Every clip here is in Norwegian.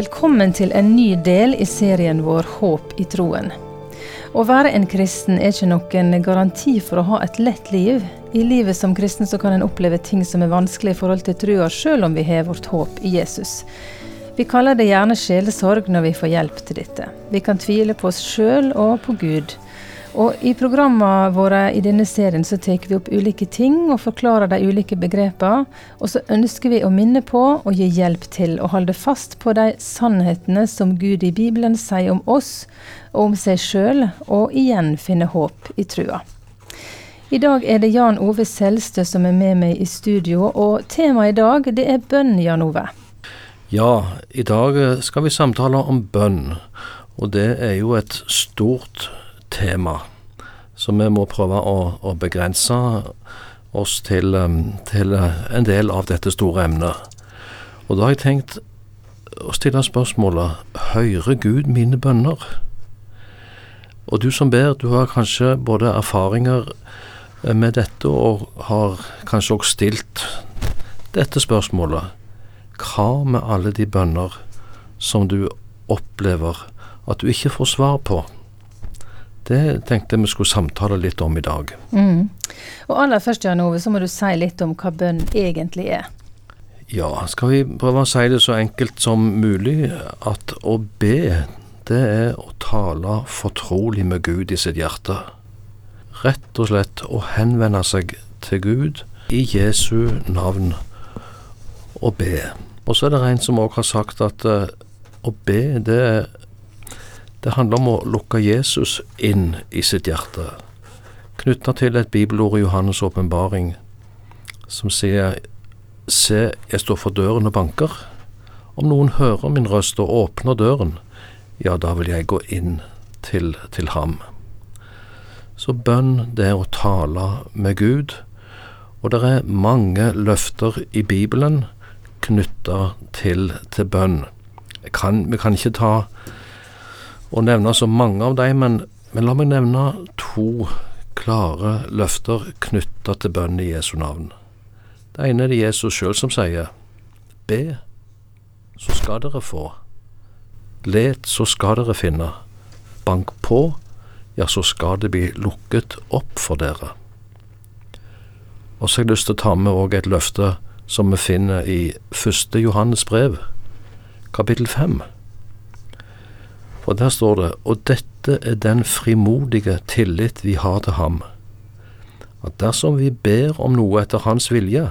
Velkommen til en ny del i serien vår Håp i troen. Å være en kristen er ikke noen garanti for å ha et lett liv. I livet som kristen så kan en oppleve ting som er vanskelig i forhold til trua, sjøl om vi har vårt håp i Jesus. Vi kaller det gjerne sjelesorg når vi får hjelp til dette. Vi kan tvile på oss sjøl og på Gud. Og I programmene våre i denne serien så tar vi opp ulike ting og forklarer de ulike begrepene. Og så ønsker vi å minne på og gi hjelp til å holde fast på de sannhetene som Gud i Bibelen sier om oss og om seg sjøl, og igjen finne håp i trua. I dag er det Jan Ove Selstø som er med meg i studio, og temaet i dag det er bønn, Jan Ove. Ja, i dag skal vi samtale om bønn, og det er jo et stort tema. Så vi må prøve å, å begrense oss til, um, til, en del av dette store emnet. Og da har jeg tenkt å stille spørsmålet Hører Gud mine bønner? Og du som ber, du har kanskje både erfaringer med dette og har kanskje også stilt dette spørsmålet. Hva med alle de bønner som du opplever at du ikke får svar på? Det tenkte jeg vi skulle samtale litt om i dag. Mm. Og aller først, Jan Ove, så må du si litt om hva bønn egentlig er. Ja, skal vi prøve å si det så enkelt som mulig, at å be, det er å tale fortrolig med Gud i sitt hjerte. Rett og slett å henvende seg til Gud i Jesu navn og be. Og så er det en som òg har sagt at uh, å be, det er det handler om å lukke Jesus inn i sitt hjerte, knytta til et bibelord i Johannes' åpenbaring som sier Se, jeg står for døren og banker. Om noen hører min røst og åpner døren, ja, da vil jeg gå inn til, til ham. Så bønn, det er å tale med Gud, og det er mange løfter i Bibelen knytta til, til bønn. Kan, vi kan ikke ta å nevne så mange av dem, men, men la meg nevne to klare løfter knytta til bønn i Jesu navn. Det ene er det Jesus sjøl som sier, be, så skal dere få. Let, så skal dere finne. Bank på, ja, så skal det bli lukket opp for dere. Og så har jeg lyst til å ta med òg et løfte som vi finner i første Johannes brev, kapittel fem. For der står det Og dette er den frimodige tillit vi har til ham, at dersom vi ber om noe etter hans vilje,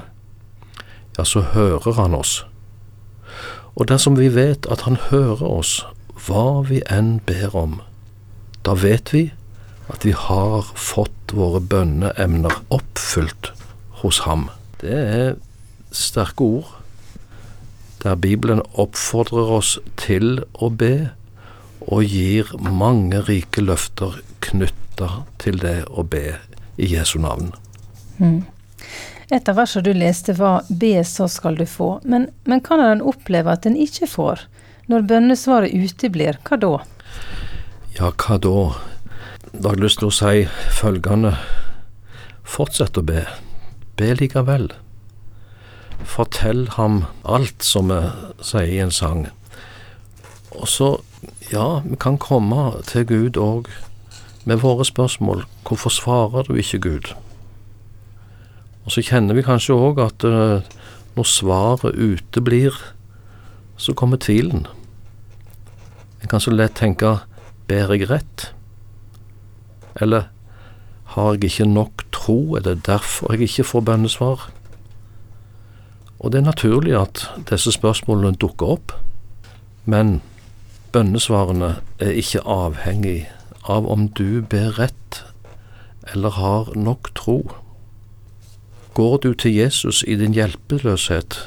ja, så hører han oss. Og dersom vi vet at han hører oss, hva vi enn ber om, da vet vi at vi har fått våre bønneemner oppfylt hos ham. Det er sterke ord, der Bibelen oppfordrer oss til å be, og gir mange rike løfter knytta til det å be i Jesu navn. Mm. Et av versene du leste var 'be, så skal du få'. Men, men kan en oppleve at en ikke får? Når bønnesvaret uteblir, hva da? Ja, hva da? Da har jeg lyst til å si følgende. Fortsett å be. Be likevel. Fortell ham alt, som vi sier i en sang. Og så ja, vi kan komme til Gud òg med våre spørsmål. Hvorfor svarer du ikke Gud? Og så kjenner vi kanskje òg at uh, når svaret uteblir, så kommer tvilen. En kan så lett tenke ber jeg rett? Eller har jeg ikke nok tro, er det derfor jeg ikke får bønnesvar? Og det er naturlig at disse spørsmålene dukker opp, men Bønnesvarene er ikke avhengig av om du ber rett eller har nok tro. Går du til Jesus i din hjelpeløshet,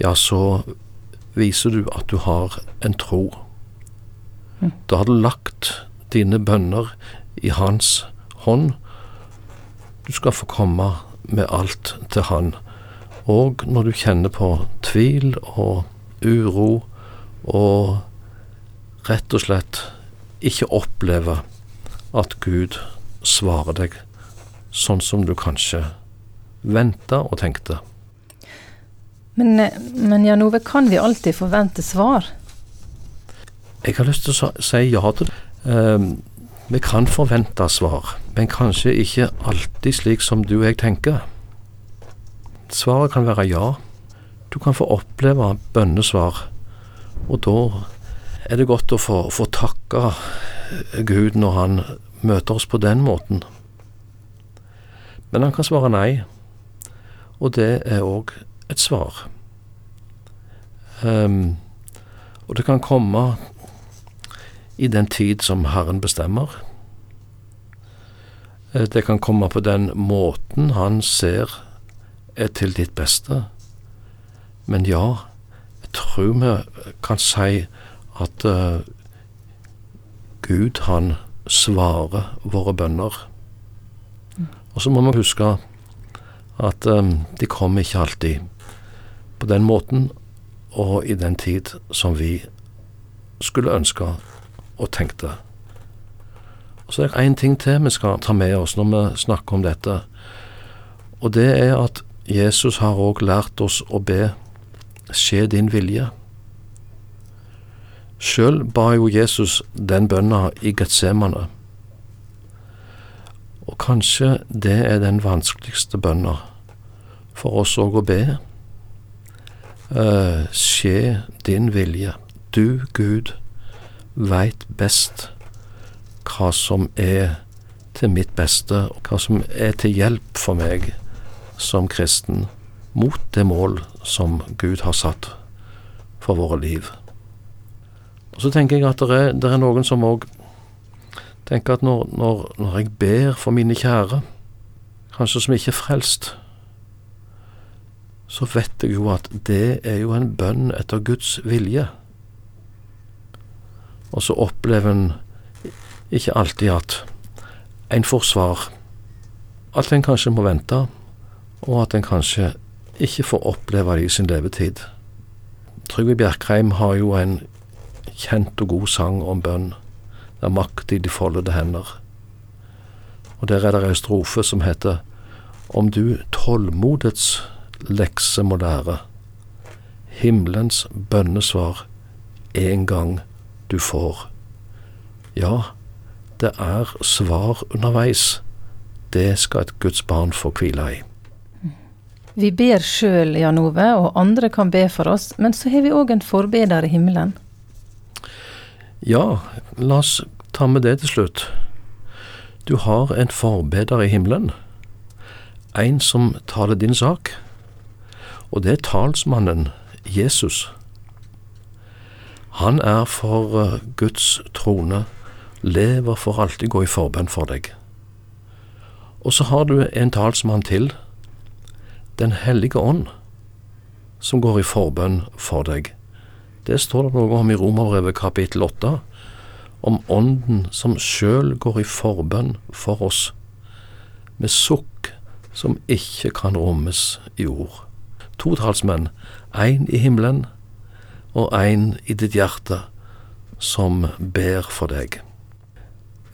ja, så viser du at du har en tro. Mm. Da har du lagt dine bønner i hans hånd. Du skal få komme med alt til han. Og når du kjenner på tvil og uro og rett og slett ikke oppleve at Gud svarer deg sånn som du kanskje venta og tenkte. Men, men Jan Ove, kan vi alltid forvente svar? Jeg har lyst til å si ja til det. Uh, vi kan forvente svar, men kanskje ikke alltid slik som du og jeg tenker. Svaret kan være ja. Du kan få oppleve bønnesvar, og da er det godt å få, få takke Gud når han møter oss på den måten. Men han kan svare nei, og det er òg et svar. Um, og det kan komme i den tid som Herren bestemmer. Eh, det kan komme på den måten han ser er til ditt beste. Men ja, jeg tror vi kan si at uh, Gud, han svarer våre bønner. Og så må vi huske at um, de kommer ikke alltid på den måten og i den tid som vi skulle ønske og tenkte. Og Så er det én ting til vi skal ta med oss når vi snakker om dette. Og det er at Jesus har òg lært oss å be skje din vilje. Sjøl ba jo Jesus den bønna i Getsemane. Og kanskje det er den vanskeligste bønna for oss òg å be. Uh, skje din vilje. Du, Gud, veit best hva som er til mitt beste, og hva som er til hjelp for meg som kristen mot det mål som Gud har satt for våre liv. Og Så tenker jeg at det er, det er noen som òg tenker at når, når, når, jeg ber for mine kjære, kanskje som ikke er frelst, så vet jeg jo at det er jo en bønn etter Guds vilje. Og så opplever en ikke alltid at en får svar. At en kanskje må vente, og at en kanskje ikke får oppleve det i sin levetid. Trygve Bjerkreim har jo en kjent og god sang om bønn, Det er makt i de foldede hender. Og der er det ei strofe som heter Om du tålmodets lekse må lære, himmelens bønnesvar en gang du får. Ja, det er svar underveis. Det skal et Guds barn få hvile i. Vi ber sjøl, Jan Ove, og andre kan be for oss, men så har vi òg en forbeder i himmelen. Ja, la oss ta med det til slutt. Du har en forbeder i himmelen. En som taler din sak. Og det er talsmannen Jesus. Han er for eh, Guds trone, lever for alltid gå i forbønn for deg. Og så har du en talsmann til den hellige ånd, som går i forbønn for deg. Det står det noe om i Romerbrevet kapittel 8, om Ånden som sjøl går i forbønn for oss, med sukk som ikke kan rommes i ord. To talsmenn, én i himmelen og én i ditt hjerte, som ber for deg.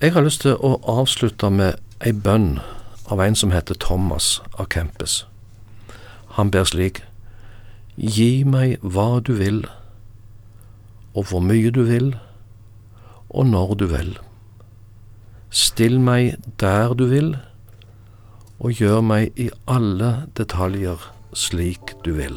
Jeg har lyst til å avslutte med ei bønn av en som heter Thomas av Kempes. Han ber slik, Gi meg hva du vil, og hvor mye du vil, og når du vil. Still meg der du vil, og gjør meg i alle detaljer slik du vil.